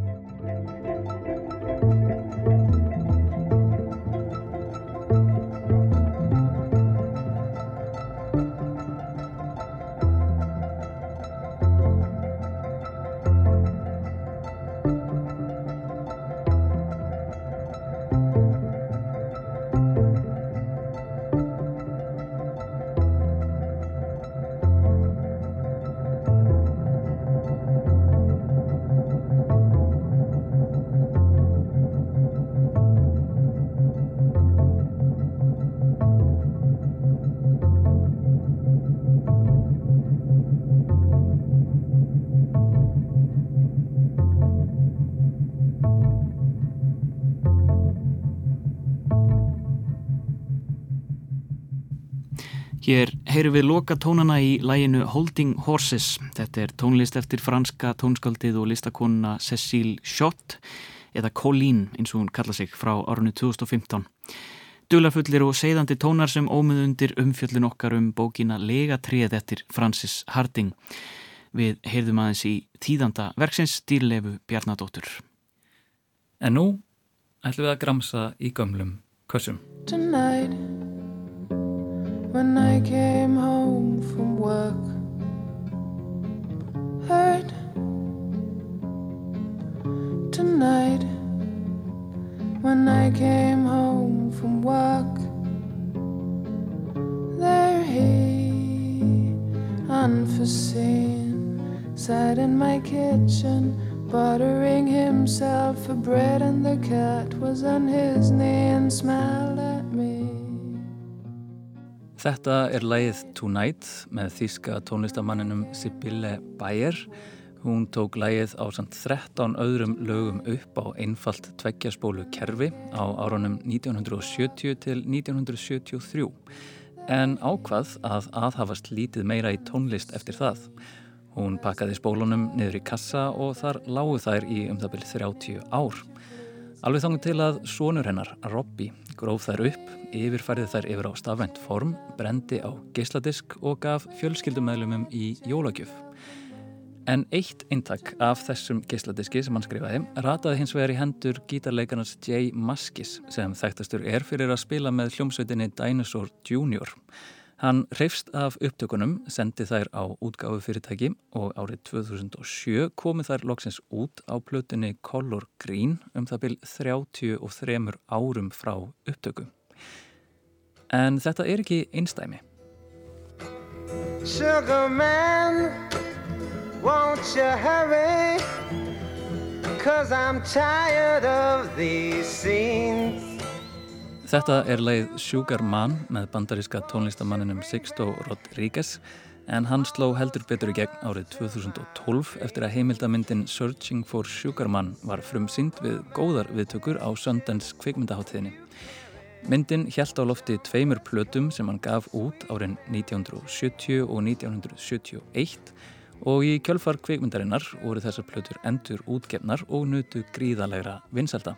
Hér heyrum við loka tónana í læginu Holding Horses. Þetta er tónlist eftir franska tónskaldið og listakonuna Cecile Schott eða Colleen eins og hún kalla sig frá árunni 2015. Dulafullir og segðandi tónar sem ómið undir umfjöllin okkar um bókina Lega treð eftir Francis Harding. Við heyrðum aðeins í tíðanda verksins dýrlefu Bjarnadóttur. En nú ætlum við að gramsa í gömlum kössum. Tonight when I came home from work. Heard tonight when I came home from work. There he, unforeseen, sat in my kitchen, buttering himself for bread, and the cat was on his knee and smiled at me. Þetta er lægið Tonight með þýska tónlistamanninum Sibylle Bayer. Hún tók lægið á samt 13 öðrum lögum upp á einfalt tveggjaspólu kerfi á árunum 1970 til 1973 en ákvað að aðhafast lítið meira í tónlist eftir það. Hún pakkaði spólunum niður í kassa og þar lágu þær í um það byrju 30 ár. Alveg þangum til að sonur hennar, Robby, gróf þær upp, yfirfærið þær yfir á stafvænt form, brendi á geisladisk og gaf fjölskyldumæðlumum í jólagjöf. En eitt eintak af þessum geisladiski sem hann skrifaði rataði hins vegar í hendur gítarleikarnas Jay Maskis sem þekktastur er fyrir að spila með hljómsveitinni Dinosaur Junior. Hann reyfst af upptökunum, sendi þær á útgáfu fyrirtæki og árið 2007 komið þær loksins út á plötunni Color Green um það byrj 33 árum frá upptöku. En þetta er ekki einstæmi. Sugar man, won't you hurry? Cause I'm tired of these scenes. Þetta er leið Sugar Man með bandaríska tónlistamanninum Sixto Rodríguez en hann sló heldur betur í gegn árið 2012 eftir að heimildamindin Searching for Sugar Man var frumsýnd við góðar viðtökur á Sundance kvikmyndaháttíðinni. Myndin hjælt á lofti tveimur plötum sem hann gaf út árin 1970 og 1971 og í kjölfar kvikmyndarinnar voru þessar plötur endur útgefnar og nutu gríðalegra vinselda.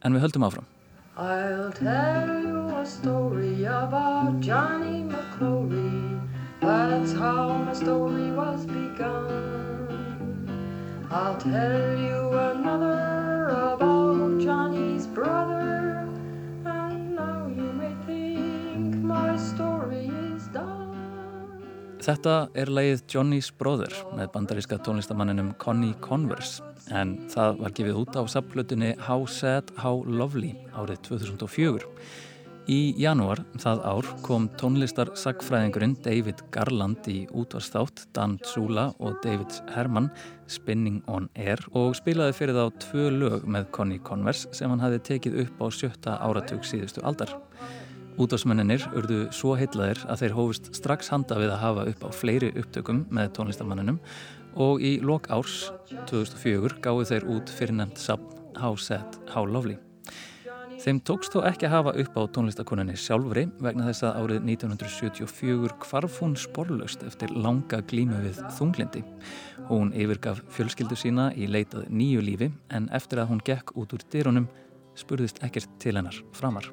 En við höldum áfram. I'll tell you a story about Johnny McClory. That's how my story was begun. I'll tell you another about Johnny's brother. Þetta er leið Johnny's Brother með bandaríska tónlistamanninum Connie Converse en það var gefið út á saplutinni How Sad, How Lovely árið 2004. Í janúar það ár kom tónlistar sagfræðingurinn David Garland í útvarsþátt Dan Tsula og David Herman Spinning on Air og spilaði fyrir þá tvö lög með Connie Converse sem hann hafi tekið upp á sjötta áratug síðustu aldar. Útásmenninir urðu svo heitlaðir að þeir hófust strax handa við að hafa upp á fleiri upptökum með tónlistamanninum og í lok árs 2004 gáðu þeir út fyrir nefnt safn How Sad, How Lovely. Þeim tókst þó ekki að hafa upp á tónlistakoninni sjálfri vegna þess að árið 1974 kvarf hún sporlaust eftir langa glímu við þunglindi. Hún yfirgaf fjölskyldu sína í leitað nýju lífi en eftir að hún gekk út úr dyrunum spurðist ekkert til hennar framar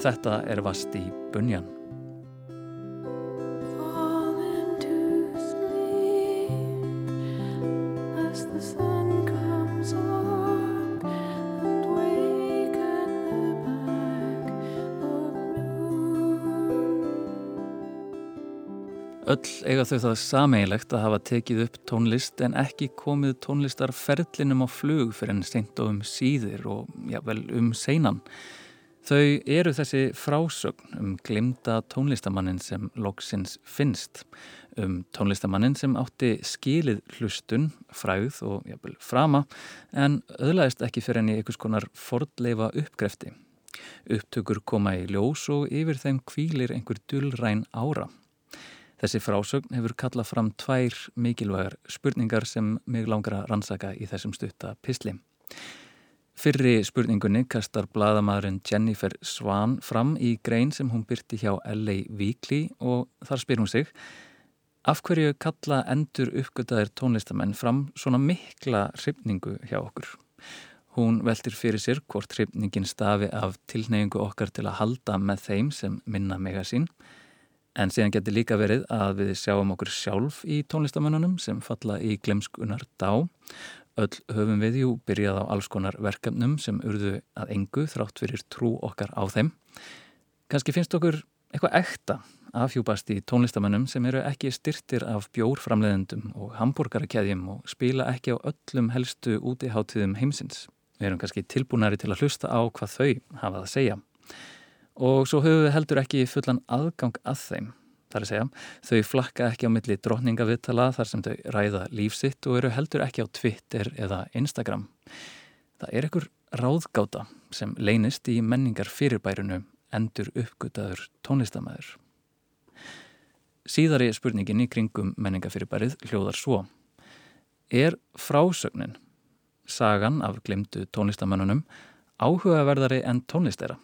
Þetta er Vasti Bunjan. Öll eiga þau það sameigilegt að hafa tekið upp tónlist en ekki komið tónlistarferlinum á flug fyrir enn seint og um síðir og já, vel um seinan. Þau eru þessi frásögn um glimta tónlistamannin sem loksins finnst, um tónlistamannin sem átti skilið hlustun, fræð og jafnvel frama en öðlaðist ekki fyrir henni einhvers konar fordleifa uppgrefti. Upptökur koma í ljós og yfir þeim kvílir einhver dullræn ára. Þessi frásögn hefur kallað fram tvær mikilvægar spurningar sem mig langar að rannsaka í þessum stutta pisli. Fyrri spurningunni kastar bladamæðurinn Jennifer Swan fram í grein sem hún byrti hjá LA Weekly og þar spyr hún sig Af hverju kalla endur uppgötaðir tónlistamenn fram svona mikla hrifningu hjá okkur? Hún veldir fyrir sér hvort hrifningin stafi af tilneyingu okkar til að halda með þeim sem minna mega sín en síðan getur líka verið að við sjáum okkur sjálf í tónlistamennunum sem falla í glemskunar dá Öll höfum við jú byrjað á alls konar verkefnum sem urðu að engu þrátt fyrir trú okkar á þeim. Kanski finnst okkur eitthvað ekta afhjúpast í tónlistamennum sem eru ekki styrtir af bjórframleðendum og hambúrgarakæðjum og spila ekki á öllum helstu útiháttiðum heimsins. Við erum kannski tilbúinari til að hlusta á hvað þau hafað að segja. Og svo höfum við heldur ekki fullan aðgang að þeim þar að segja, þau flakka ekki á milli drotningavittala þar sem þau ræða lífsitt og eru heldur ekki á Twitter eða Instagram. Það er ekkur ráðgáta sem leynist í menningar fyrirbærunu endur uppgötaður tónlistamæður. Síðari spurningin í kringum menningafyrirbærið hljóðar svo. Er frásögnin, sagan af glimtu tónlistamennunum, áhugaverðari en tónlistera?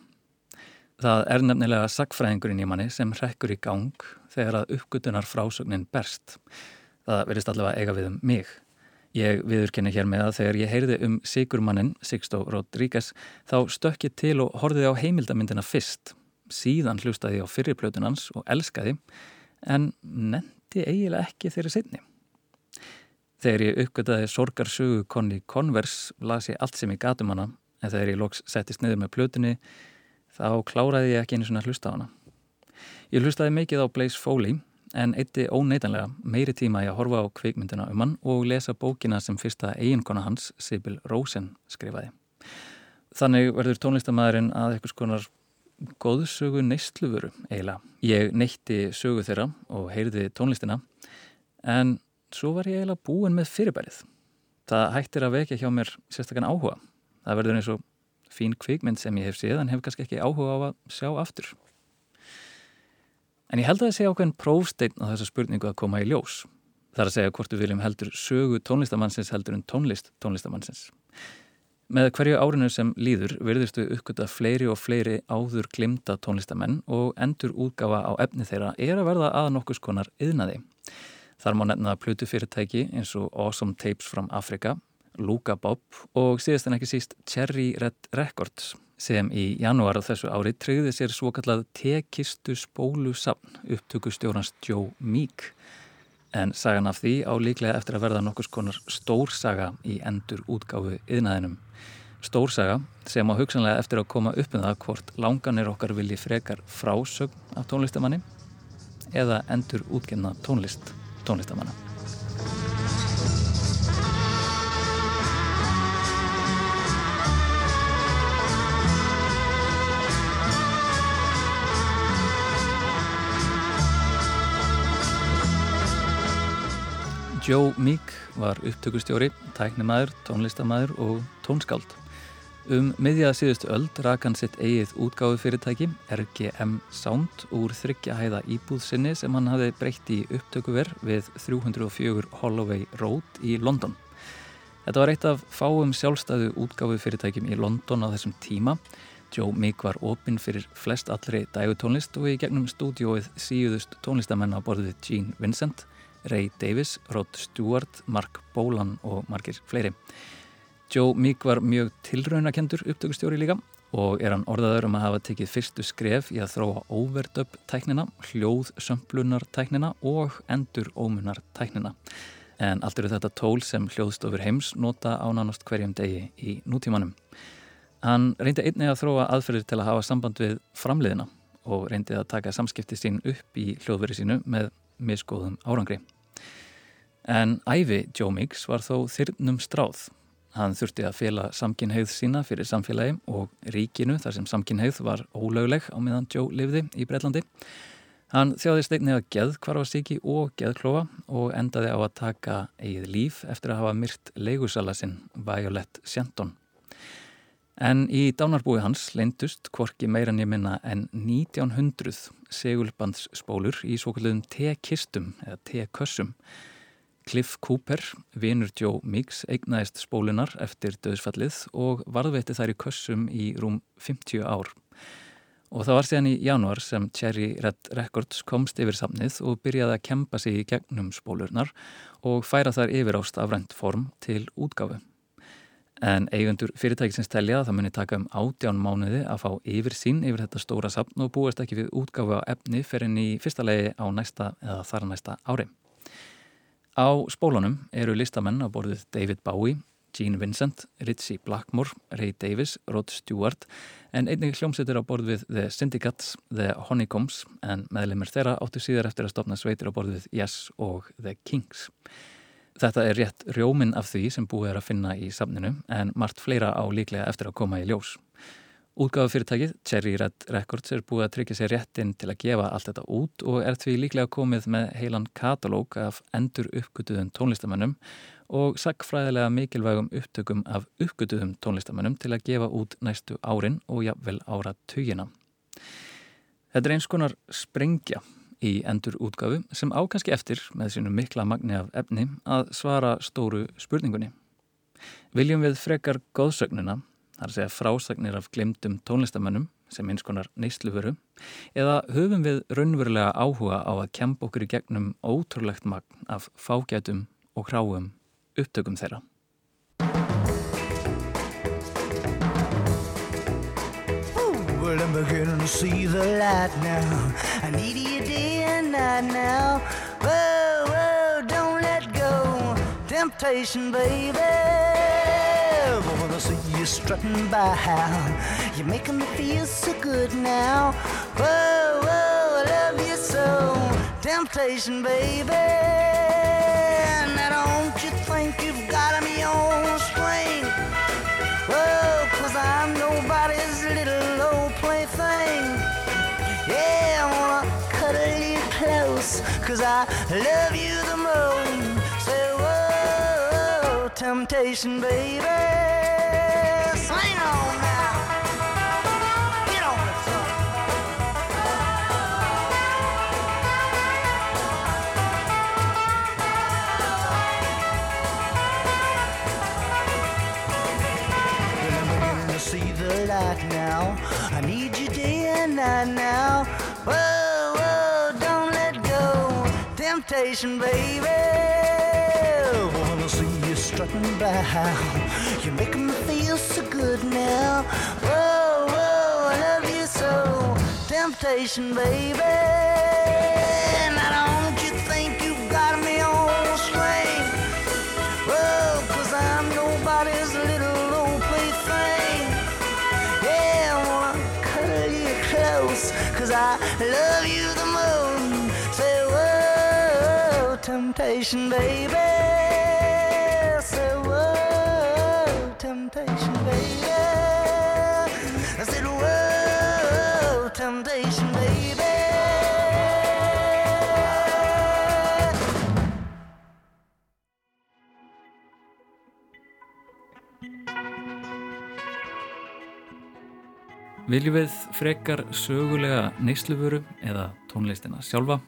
Það er nefnilega sagfræðingurinn í manni sem rekkur í gang þegar að uppgutunar frásögnin berst. Það verist allavega eiga við um mig. Ég viðurkenni hér með að þegar ég heyrði um Sigurmannin, Sigstó Rodríguez, þá stökki til og horfiði á heimildamindina fyrst. Síðan hlustaði á fyrirplötunans og elskaði, en nendi eiginlega ekki þeirri setni. Þegar ég uppgötaði sorgarsögu konni Converse las ég allt sem ég gatum hana, en þegar ég loks settist niður með plötunni, þá kláraði ég ekki einu svona hlusta á hana. Ég hlustaði mikið á Blaze Foley en eitti óneitanlega meiri tíma í að horfa á kveikmyndina um hann og lesa bókina sem fyrsta eiginkona hans, Sibyl Rosen, skrifaði. Þannig verður tónlistamæðurinn að eitthvað skonar góðsögu neistlufuru eiginlega. Ég neitti sögu þeirra og heyrði tónlistina en svo var ég eiginlega búin með fyrirbærið. Það hættir að vekja hjá mér sérstaklega áhuga. Það verður eins og fín kvikmynd sem ég hef séð en hef kannski ekki áhuga á að sjá aftur. En ég held að það sé ákveðin prófsteinn á þessa spurningu að koma í ljós. Það er að segja hvort við viljum heldur sögu tónlistamannsins heldur en tónlist tónlistamannsins. Með hverju árinu sem líður við uppgötta fleiri og fleiri áður glimta tónlistamenn og endur útgafa á efni þeirra er að verða að nokkus konar yðnaði. Þar má nefna plutufyrirtæki eins og Awesome Tapes from Africa, Luka Bob og síðast en ekki síst Cherry Red Records sem í janúar á þessu ári treyði sér svo kallað tekistu spólu sapn upptökustjórnans Joe Meek en sagan af því á líklega eftir að verða nokkus konar stórsaga í endur útgáfu yðnaðinum. Stórsaga sem á hugsanlega eftir að koma upp um það hvort langanir okkar vilji frekar frásögn af tónlistamanni eða endur útgenna tónlist tónlistamanna. Joe Meek var upptökustjóri, tæknimaður, tónlistamæður og tónskáld. Um miðjað síðustu öld rak hann sitt eigið útgáðu fyrirtæki, RGM Sound, úr þryggjahæða íbúðsynni sem hann hafi breytt í upptökuver við 304 Holloway Road í London. Þetta var eitt af fáum sjálfstæðu útgáðu fyrirtækjum í London á þessum tíma. Joe Meek var opinn fyrir flest allri dægutónlist og í gegnum stúdióið síðust tónlistamenn á borðið Gene Vincent, Ray Davis, Rod Stewart, Mark Bolan og margir fleiri. Joe Meek var mjög tilraunakendur upptökustjóri líka og er hann orðaður um að hafa tekið fyrstu skref í að þróa overdub tæknina, hljóðsömplunar tæknina og endur ómunar tæknina. En allt eru þetta tól sem hljóðstofur heims nota á nánast hverjum degi í nútímanum. Hann reyndi einnig að þróa aðferðir til að hafa samband við framliðina og reyndi að taka samskipti sín upp í hljóðveri sínu með miskoðum árangri. En æfi Miggs var þó þyrnum stráð. Hann þurfti að fela samkynheið sína fyrir samfélagi og ríkinu þar sem samkynheið var ólögleg á meðan Joe lifði í Breitlandi. Hann þjáði steitni að geð kvarfarsíki og geðklofa og endaði á að taka eigið líf eftir að hafa myrt leigusalasinn Violet Shenton. En í dánarbúi hans leindust kvorki meirann ég minna en 1900 segulbandsspólur í svo kallum T-kistum eða T-kössum Cliff Cooper, vinur Joe Miggs, eignaðist spólunar eftir döðsfallið og varðveitti þær í kössum í rúm 50 ár. Og það var síðan í januar sem Cherry Red Records komst yfir samnið og byrjaði að kempa sig í gegnum spólurnar og færa þær yfir ást af rent form til útgáfu. En eigundur fyrirtækisins telja að það muni taka um átján mánuði að fá yfir sín yfir þetta stóra sapn og búast ekki við útgáfu á efni fyrir í fyrsta legi á næsta eða þar næsta ári. Á spólunum eru listamenn á borðið David Bowie, Gene Vincent, Ritchie Blackmore, Ray Davis, Rod Stewart en einnig hljómsveitir á borðið The Syndicates, The Honeycombs en meðlemið þeirra áttu síðar eftir að stopna sveitir á borðið Yes og The Kings. Þetta er rétt rjóminn af því sem búið er að finna í samninu en margt fleira á líklega eftir að koma í ljós. Útgáðafyrirtækið Cherry Red Records er búið að tryggja sér réttin til að gefa allt þetta út og er því líklega komið með heilan katalóg af endur uppgötuðum tónlistamönnum og sagfræðilega mikilvægum upptökum af uppgötuðum tónlistamönnum til að gefa út næstu árin og jafnvel ára tugina. Þetta er eins konar sprengja í endur útgáfu sem ákanski eftir með sínum mikla magni af efni að svara stóru spurningunni. Viljum við frekar góðsögnuna þar að segja frásagnir af glemdum tónlistamönnum sem eins konar neysluföru eða höfum við raunverulega áhuga á að kempa okkur í gegnum ótrúlegt magn af fágætum og hráum upptökum þeirra. Well, I'm beginning to see the light now. I need you day and night now. Whoa, whoa, don't let go. Temptation, baby I see you strutting by. You're making me feel so good now. Whoa, whoa, I love you so. Temptation, baby. Now don't you think you've got me on string? Whoa, cause I'm nobody's little old plaything. Yeah, I wanna cuddle you close, cause I love you temptation, baby. now. Get on the see the light now. I need you day and night now. Whoa, whoa, don't let go. Temptation, baby. Strutting back. You're making me feel so good now. Whoa, whoa, I love you so. Temptation, baby. Now don't you think you got me on string? Whoa, cause I'm nobody's little old plaything. Yeah, I wanna cuddle you close, cause I love you the most. Say, whoa, temptation, baby. Viljum við frekar sögulega neysluvöru eða tónlistina sjálfa?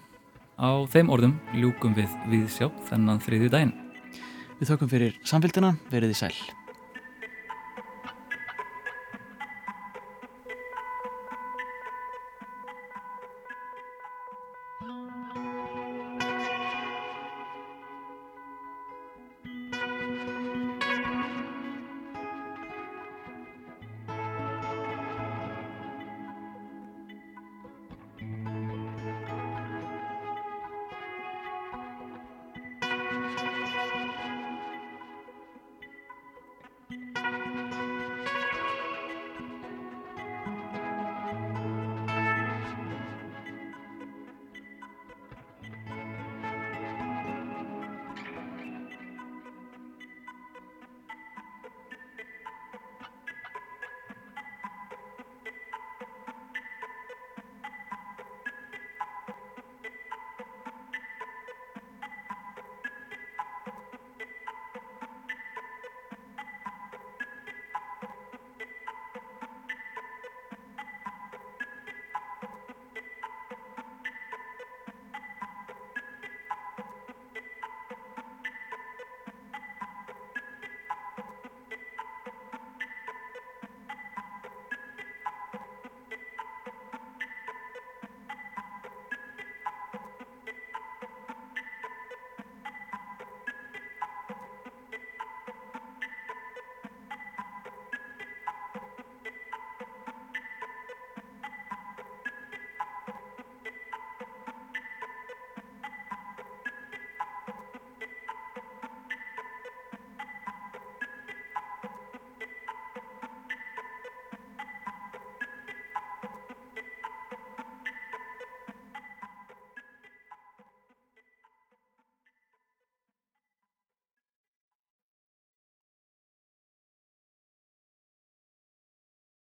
Á þeim orðum ljúkum við við sjá þennan þriðju daginn. Við þökkum fyrir samfélgina, verið í sæl.